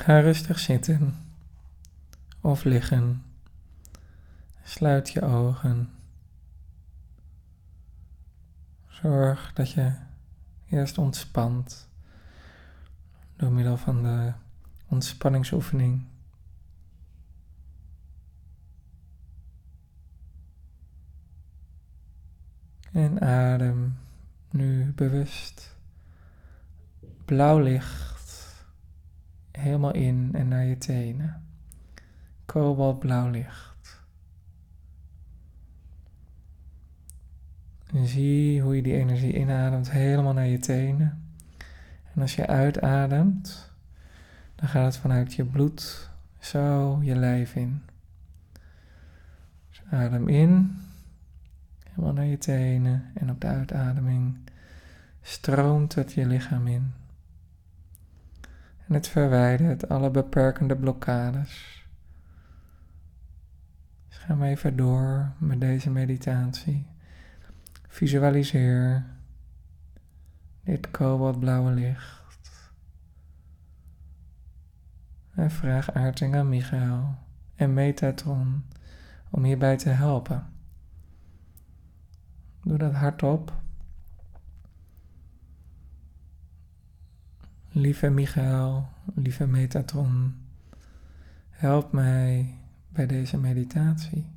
Ga rustig zitten of liggen. Sluit je ogen. Zorg dat je eerst ontspant door middel van de ontspanningsoefening. En adem nu bewust blauw licht helemaal in en naar je tenen. Kobaltblauw licht. En zie hoe je die energie inademt helemaal naar je tenen. En als je uitademt, dan gaat het vanuit je bloed zo je lijf in. Dus adem in, helemaal naar je tenen en op de uitademing stroomt het je lichaam in. En het verwijdert alle beperkende blokkades. Dus ga maar even door met deze meditatie. Visualiseer dit kobaltblauwe licht. En vraag Aarting aan Michael en Metatron om hierbij te helpen. Doe dat hardop. Lieve Michael, lieve Metatron, help mij bij deze meditatie.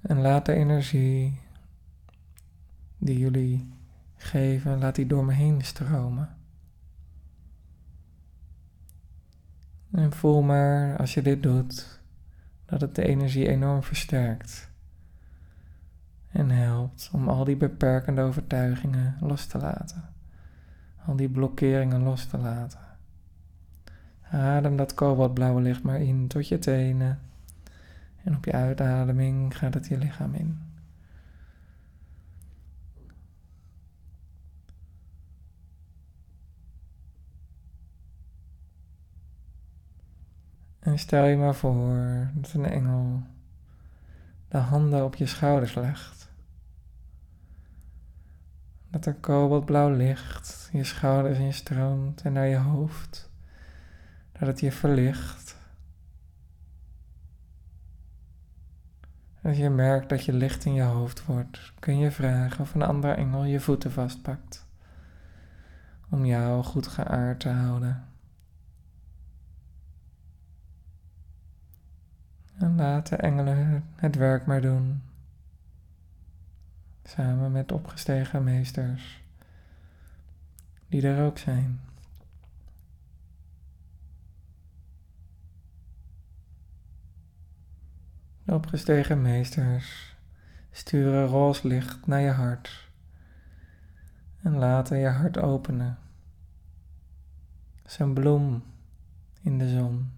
En laat de energie die jullie geven, laat die door me heen stromen. En voel maar als je dit doet, dat het de energie enorm versterkt en helpt om al die beperkende overtuigingen los te laten, al die blokkeringen los te laten. Adem dat kobaltblauwe licht maar in tot je tenen en op je uitademing gaat het je lichaam in. En stel je maar voor dat een engel de handen op je schouders legt. Dat er kobaltblauw licht je schouders instroomt en naar je hoofd. Dat het je verlicht. Als je merkt dat je licht in je hoofd wordt, kun je vragen of een andere engel je voeten vastpakt. Om jou goed geaard te houden. En laat de engelen het werk maar doen. Samen met opgestegen meesters, die er ook zijn. De opgestegen meesters sturen roze licht naar je hart en laten je hart openen. Zijn bloem in de zon.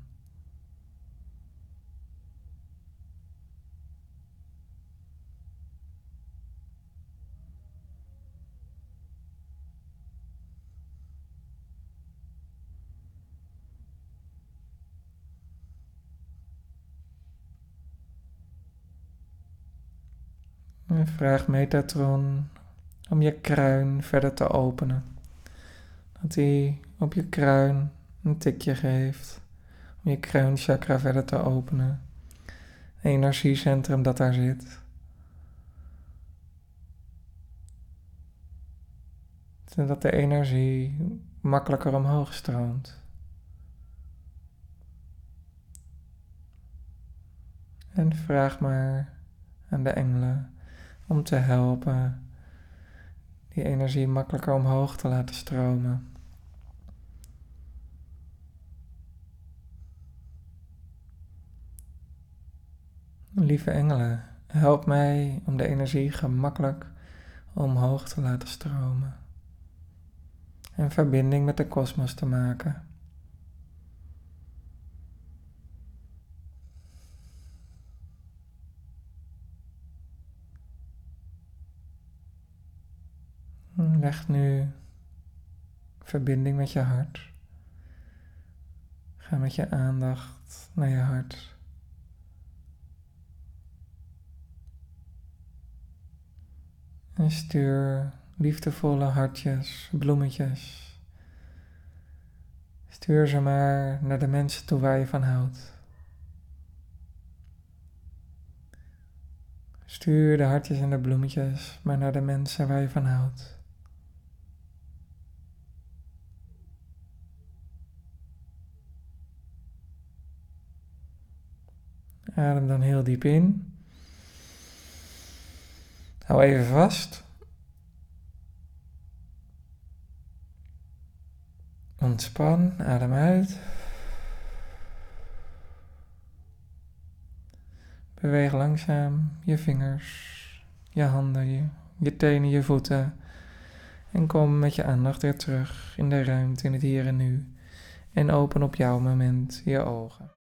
En vraag Metatron om je kruin verder te openen. Dat hij op je kruin een tikje geeft. Om je kruinchakra verder te openen. Energiecentrum dat daar zit. Zodat de energie makkelijker omhoog stroomt. En vraag maar aan de engelen om te helpen die energie makkelijker omhoog te laten stromen. Lieve engelen, help mij om de energie gemakkelijk omhoog te laten stromen en verbinding met de kosmos te maken. Leg nu verbinding met je hart. Ga met je aandacht naar je hart. En stuur liefdevolle hartjes, bloemetjes Stuur ze maar naar de mensen toe waar je van houdt. Stuur de hartjes en de bloemetjes maar naar de mensen waar je van houdt. Adem dan heel diep in. Hou even vast. Ontspan, adem uit. Beweeg langzaam je vingers, je handen, je, tenen, je voeten. En kom met je aandacht weer terug in de ruimte, in het hier en nu. En open op jouw moment je ogen.